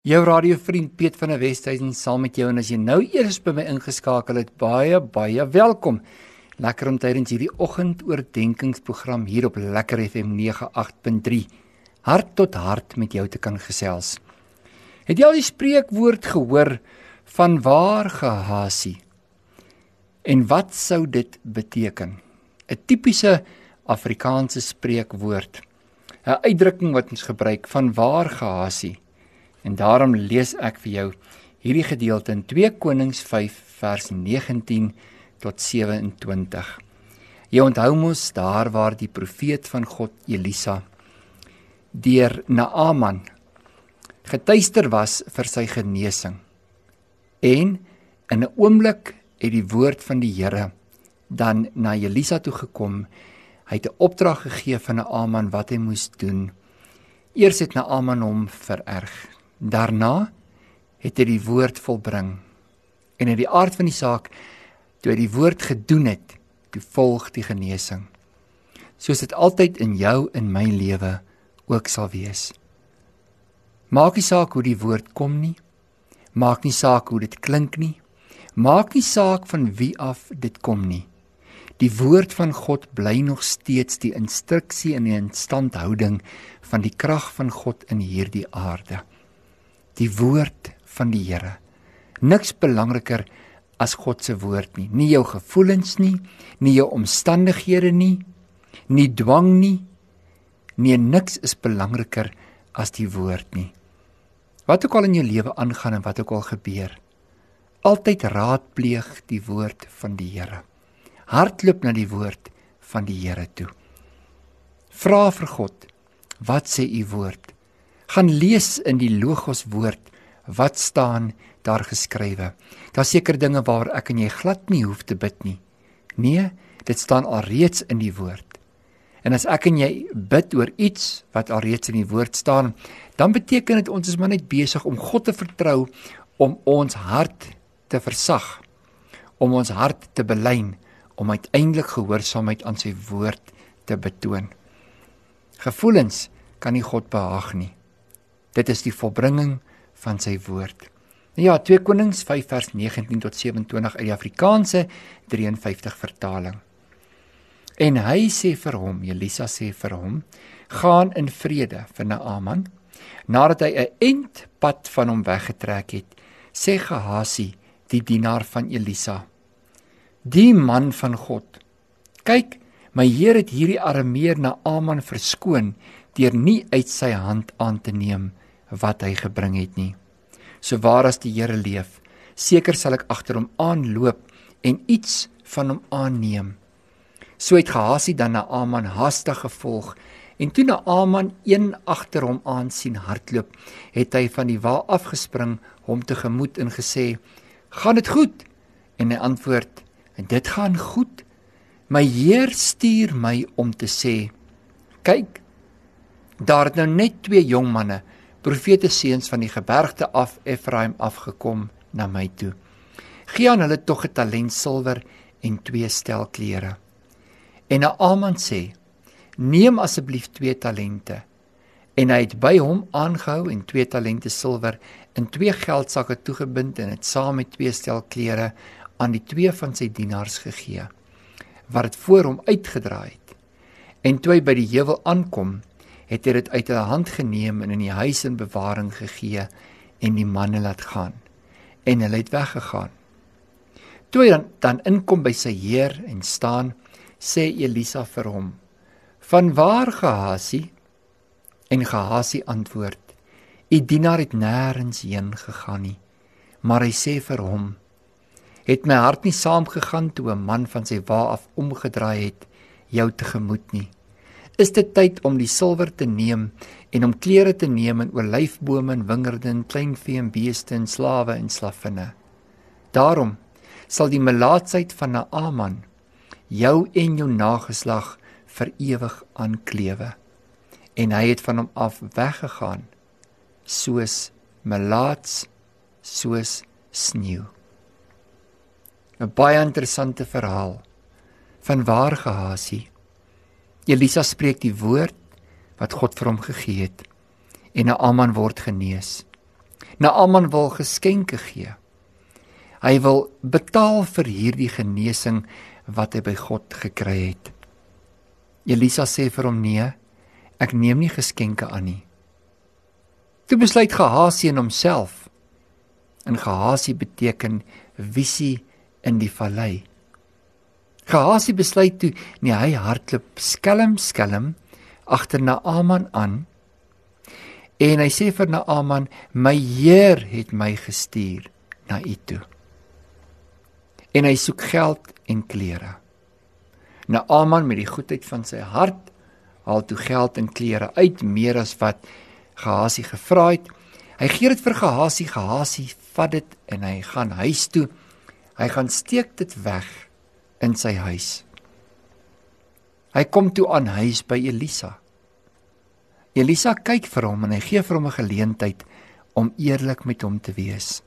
Jou radiovriend Piet van der Westhuizen saam met jou en as jy nou eers by my ingeskakel het, baie baie welkom. Lekker om tydens hierdie oggendoordenkingsprogram hier op Lekker FM 98.3 hart tot hart met jou te kan gesels. Het jy al die spreekwoord gehoor van waar gehasie? En wat sou dit beteken? 'n Tipiese Afrikaanse spreekwoord. 'n Uitdrukking wat ons gebruik van waar gehasie En daarom lees ek vir jou hierdie gedeelte in 2 Konings 5 vers 19 tot 27. Jy onthou mos daar waar die profeet van God Elisa deur Naaman getuister was vir sy genesing. En in 'n oomblik het die woord van die Here dan na Elisa toe gekom. Hy het 'n opdrag gegee van Naaman wat hy moes doen. Eers het Naaman hom vererg. Daarna het hy die woord volbring. En in die aard van die saak, toe hy die woord gedoen het, toe volg die genesing. Soos dit altyd in jou en my lewe ook sal wees. Maak nie saak hoe die woord kom nie. Maak nie saak hoe dit klink nie. Maak nie saak van wie af dit kom nie. Die woord van God bly nog steeds die instruksie en die instandhouding van die krag van God in hierdie aarde die woord van die Here. Niks belangriker as God se woord nie. Nie jou gevoelens nie, nie jou omstandighede nie, nie dwang nie. Nee, niks is belangriker as die woord nie. Wat ook al in jou lewe aangaan en wat ook al gebeur, altyd raadpleeg die woord van die Here. Hardloop na die woord van die Here toe. Vra vir God, wat sê u woord? Gaan lees in die logos woord wat staan daar geskrywe. Daar's seker dinge waar ek en jy glad nie hoef te bid nie. Nee, dit staan alreeds in die woord. En as ek en jy bid oor iets wat alreeds in die woord staan, dan beteken dit ons is maar net besig om God te vertrou om ons hart te versag, om ons hart te belyn, om uiteindelik gehoorsaamheid aan sy woord te betoon. Gevoelens kan nie God behaag nie. Dit is die volbringing van sy woord. Ja, 2 Konings 5 vers 19 tot 27 uit die Afrikaanse 53 vertaling. En hy sê vir hom, Elisa sê vir hom, gaan in vrede vir Naaman. Nadat hy 'n ent pad van hom weggetrek het, sê Gehasi, die dienaar van Elisa, die man van God, kyk, my Heer het hierdie Arameer Naaman verskoon deur nie uit sy hand aan te neem wat hy gebring het nie. So waar as die Here leef, seker sal ek agter hom aanloop en iets van hom aanneem. So het Gehasi dan na Aman hastig gevolg en toe na Aman een agter hom aan sien hardloop, het hy van die wa afgespring hom tegemoet en gesê: "Gaan dit goed?" En hy antwoord: "En dit gaan goed. My Heer stuur my om te sê: Kyk, daar het nou net twee jong manne profete seuns van die gebergte af Efraim afgekom na my toe. Gee aan hulle tog 'n talent silwer en twee stel klere. En Naaman sê: "Neem asseblief twee talente." En hy het by hom aangehou en twee talente silwer in twee geldsakke toegebind en dit saam met twee stel klere aan die twee van sy dienaars gegee wat dit voor hom uitgedraai het. En toe hy by die heuwel aankom, het hy dit uit hulle hand geneem en in die huis in bewaring gegee en die manne laat gaan en hulle het weggegaan. Toe hy dan, dan inkom by sy heer en staan, sê Elisa vir hom: "Van waar Gehasi?" En Gehasi antwoord: "U dienaar het nêrens heen gegaan nie." Maar hy sê vir hom: "Het my hart nie saamgegaan toe 'n man van sy wa af omgedraai het jou tegemoet nie?" Is dit tyd om die silwer te neem en om klere te neem in olyfbome en wingerde en kleinvee en beeste en slawe en slaffinne. Daarom sal die melaatsheid van Naaman jou en jou nageslag vir ewig aanklewe. En hy het van hom af weggegaan soos melaats soos sneeu. 'n Baie interessante verhaal van waar Gehasie Elisa spreek die woord wat God vir hom gegee het en Naaman word genees. Naaman wil geskenke gee. Hy wil betaal vir hierdie genesing wat hy by God gekry het. Elisa sê vir hom nee, ek neem nie geskenke aan nie. Toe besluit Gehasie in homself. En Gehasie beteken visie in die vallei. Gehasie besluit toe nee hy hardloop skelm skelm agter Naaman aan. En hy sê vir Naaman, "My Heer het my gestuur na u toe." En hy soek geld en klere. Naaman met die goedheid van sy hart haal toe geld en klere uit meer as wat Gehasie gevra het. Hy gee dit vir Gehasie, Gehasie vat dit en hy gaan huis toe. Hy gaan steek dit weg in sy huis. Hy kom toe aan huis by Elisa. Elisa kyk vir hom en hy gee vir hom 'n geleentheid om eerlik met hom te wees.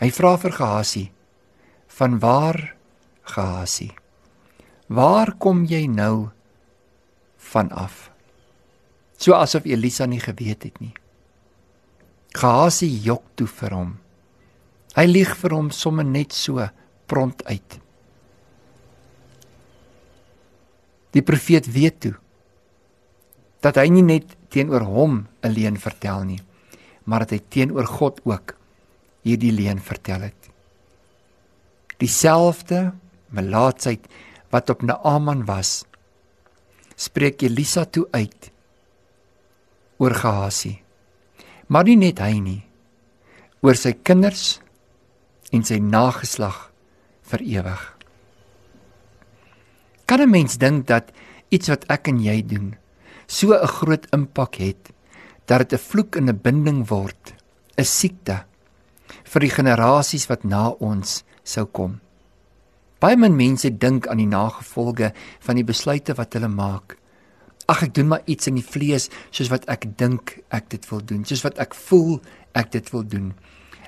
Hy vra vir Gehasie: "Van waar, Gehasie? Waar kom jy nou vanaf?" So asof Elisa nie geweet het nie. Gehasie jok toe vir hom. Hy lieg vir hom sommer net so pront uit. Die profeet weet toe dat hy nie net teenoor hom 'n leuen vertel nie, maar dat hy teenoor God ook hierdie leuen vertel het. Dieselfde melaatsheid wat op Naaman was, spreek Elisa toe uit oor Gehasie. Maar nie net hy nie, oor sy kinders en sy nageslag vir ewig. Kan 'n mens dink dat iets wat ek en jy doen so 'n groot impak het dat dit 'n vloek en 'n binding word, 'n siekte vir die generasies wat na ons sou kom. Baie min mense dink aan die nagevolge van die besluite wat hulle maak. Ag ek doen maar iets in die vlees soos wat ek dink ek dit wil doen, soos wat ek voel ek dit wil doen.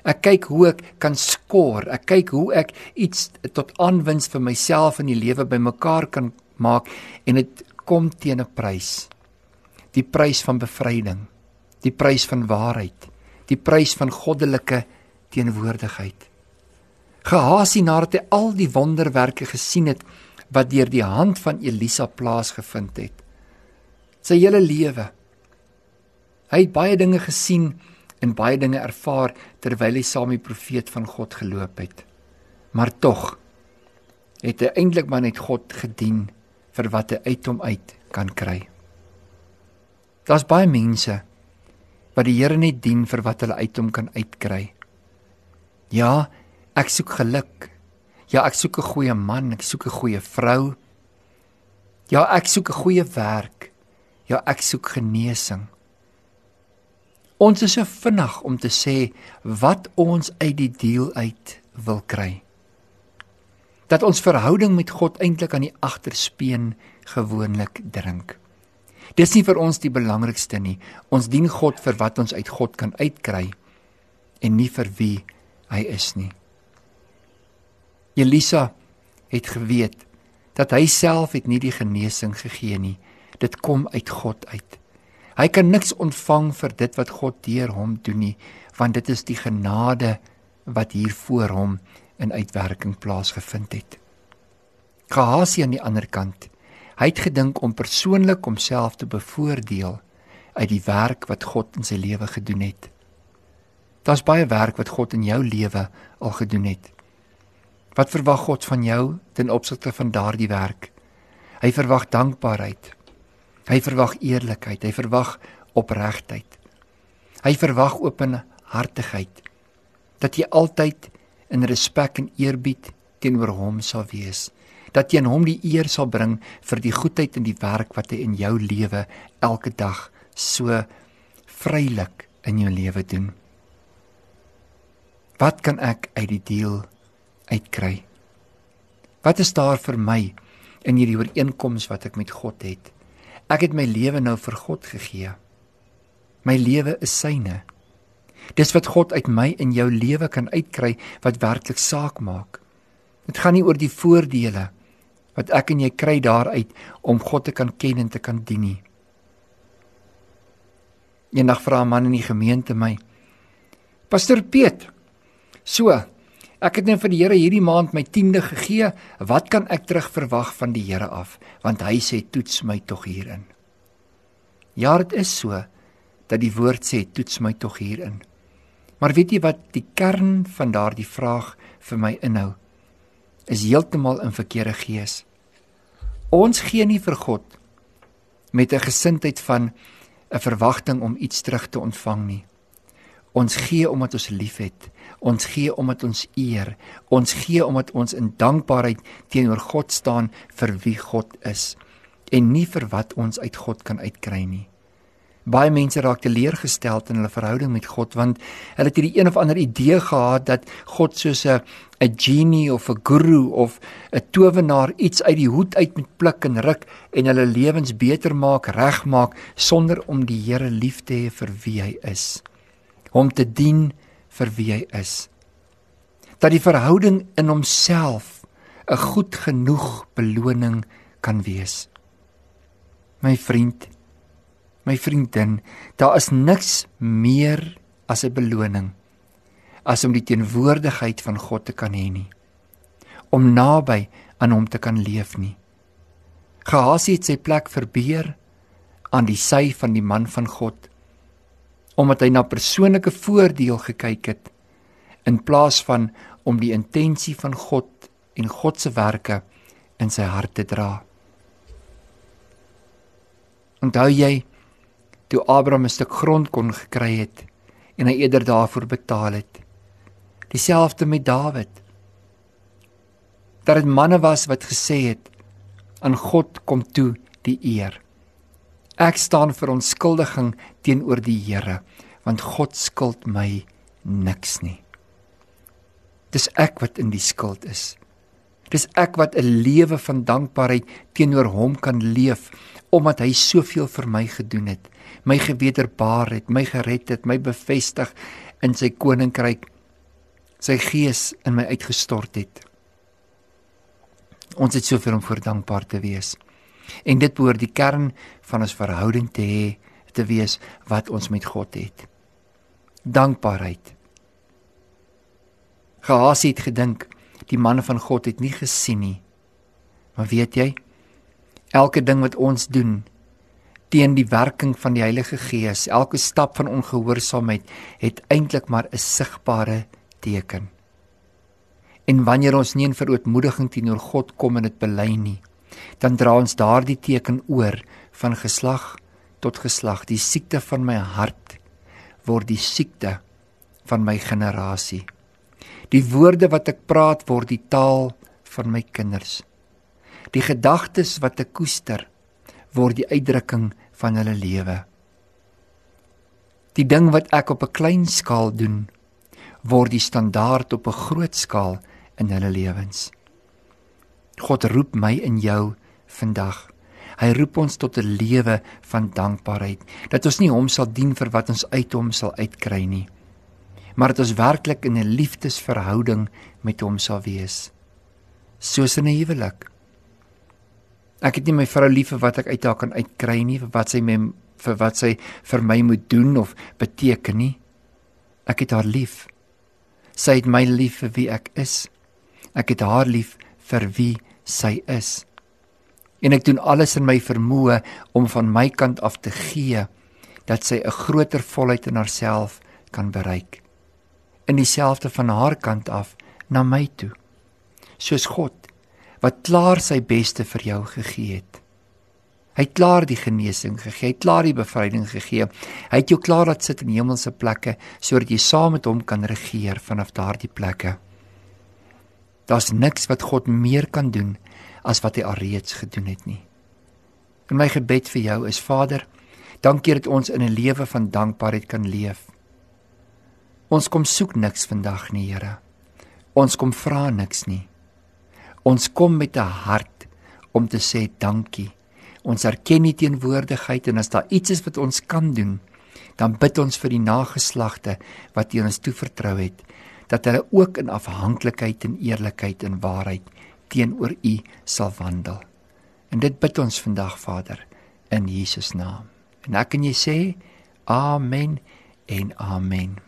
Ek kyk hoe ek kan skoor. Ek kyk hoe ek iets tot aanwins vir myself in die lewe bymekaar kan maak en dit kom teen 'n prys die prys van bevryding, die prys van waarheid, die prys van goddelike teenwoordigheid. Gehasie nadat hy al die wonderwerke gesien het wat deur die hand van Elisa plaasgevind het. Sy hele lewe. Hy het baie dinge gesien en baie dinge ervaar terwyl hy saam met die profeet van God geloop het. Maar tog het hy eintlik maar net God gedien vir wat hy uit hom uit kan kry. Daar's baie mense wat die Here net dien vir wat hulle uit hom kan uitkry. Ja, ek soek geluk. Ja, ek soek 'n goeie man, ek soek 'n goeie vrou. Ja, ek soek 'n goeie werk. Ja, ek soek genesing. Ons is so vinnig om te sê wat ons uit die deel uit wil kry. Dat ons verhouding met God eintlik aan die agterspeen gewoonlik drink. Dis nie vir ons die belangrikste nie. Ons dien God vir wat ons uit God kan uitkry en nie vir wie hy is nie. Elisa het geweet dat hy self het nie die genesing gegee nie. Dit kom uit God uit. Hy kan niks ontvang vir dit wat God deur hom doen nie, want dit is die genade wat hier voor hom in uitwerking plaasgevind het. Gehasie aan die ander kant Hy het gedink om persoonlik homself te bevoordeel uit die werk wat God in sy lewe gedoen het. Daar's baie werk wat God in jou lewe al gedoen het. Wat verwag God van jou ten opsigte van daardie werk? Hy verwag dankbaarheid. Hy verwag eerlikheid, hy verwag opregtheid. Hy verwag openhartigheid. Dat jy altyd in respek en eerbied teenoor hom sal wees dat jy aan hom die eer sal bring vir die goedheid en die werk wat hy in jou lewe elke dag so vrylik in jou lewe doen. Wat kan ek uit die deel uitkry? Wat is daar vir my in hierdie ooreenkoms wat ek met God het? Ek het my lewe nou vir God gegee. My lewe is syne. Dis wat God uit my in jou lewe kan uitkry wat werklik saak maak. Dit gaan nie oor die voordele wat ek en jy kry daaruit om God te kan ken en te kan dien nie. Eendag vra 'n man in die gemeente my: Pastor Piet. So, ek het net vir die Here hierdie maand my 10de gegee. Wat kan ek terug verwag van die Here af? Want hy sê toets my tog hierin. Ja, dit is so dat die woord sê toets my tog hierin. Maar weet jy wat die kern van daardie vraag vir my inhou? Is heeltemal in verkeerde gees. Ons gee nie vir God met 'n gesindheid van 'n verwagting om iets terug te ontvang nie. Ons gee omdat ons liefhet. Ons gee omdat ons eer. Ons gee omdat ons in dankbaarheid teenoor God staan vir wie God is en nie vir wat ons uit God kan uitkry nie. Baie mense raak teleurgesteld in hulle verhouding met God want hulle het hierdie een of ander idee gehad dat God soos 'n 'n genie of 'n guru of 'n towenaar iets uit die hoed uit met pluk en ruk en hulle lewens beter maak, regmaak sonder om die Here lief te hê vir wie hy is. Hom te dien vir wie hy is. Dat die verhouding in homself 'n goed genoeg beloning kan wees. My vriend my vriendin, daar is niks meer as 'n beloning as om die teenwoordigheid van God te kan hê nie. Om naby aan hom te kan leef nie. Gehasie het sy plek verbeer aan die sy van die man van God omdat hy na persoonlike voordeel gekyk het in plaas van om die intensie van God en God se werke in sy hart te dra. Onthou jy toe Abraham 'n stuk grond kon gekry het en hy eerder daarvoor betaal het. Dieselfde met Dawid. Dat dit manne was wat gesê het aan God kom toe die eer. Ek staan vir onskuldiging teenoor die Here want God skuld my niks nie. Dis ek wat in die skuld is. Dis ek wat 'n lewe van dankbaarheid teenoor hom kan leef omdat hy soveel vir my gedoen het my gewederbaar het, my gered het, my bevestig in sy koninkryk, sy gees in my uitgestort het. Ons het soveel om voor dankbaar te wees. En dit behoort die kern van ons verhouding te hê te wees wat ons met God het. Dankbaarheid. Gehasie het gedink die manne van God het nie gesien nie. Maar weet jy, elke ding wat ons doen, teen die werking van die Heilige Gees. Elke stap van ongehoorsaamheid het eintlik maar 'n sigbare teken. En wanneer ons nie in verootmoediging teenoor God kom en dit bely nie, dan dra ons daardie teken oor van geslag tot geslag. Die siekte van my hart word die siekte van my generasie. Die woorde wat ek praat word die taal van my kinders. Die gedagtes wat ek koester word die uitdrukking van hulle lewe. Die ding wat ek op 'n klein skaal doen, word die standaard op 'n groot skaal in hulle lewens. God roep my en jou vandag. Hy roep ons tot 'n lewe van dankbaarheid, dat ons nie hom sal dien vir wat ons uit hom sal uitkry nie, maar dat ons werklik in 'n liefdesverhouding met hom sal wees. Soos in 'n huwelik. Ek het nie my vrou lief vir wat ek uit haar kan uitkry nie, vir wat sy my vir wat sy vir my moet doen of beteken nie. Ek het haar lief. Sy het my lief vir wie ek is. Ek het haar lief vir wie sy is. En ek doen alles in my vermoë om van my kant af te gee dat sy 'n groter volheid in haarself kan bereik. In dieselfde van haar kant af na my toe. Soos God wat klaar sy beste vir jou gegee het. Hy het klaar die genesing gegee, hy het klaar die bevryding gegee. Hy het jou klaar laat sit in hemelse plekke sodat jy saam met hom kan regeer vanaf daardie plekke. Daar's niks wat God meer kan doen as wat hy alreeds gedoen het nie. En my gebed vir jou is Vader, dankie dat ons in 'n lewe van dankbaarheid kan leef. Ons kom soek niks vandag nie, Here. Ons kom vra niks nie. Ons kom met 'n hart om te sê dankie. Ons erken die teenwoordigheid en as daar iets is wat ons kan doen, dan bid ons vir die nageslagte wat U ons toevertrou het, dat hulle ook in afhanklikheid en eerlikheid en waarheid teenoor U sal wandel. En dit bid ons vandag, Vader, in Jesus naam. En ek kan jy sê amen en amen.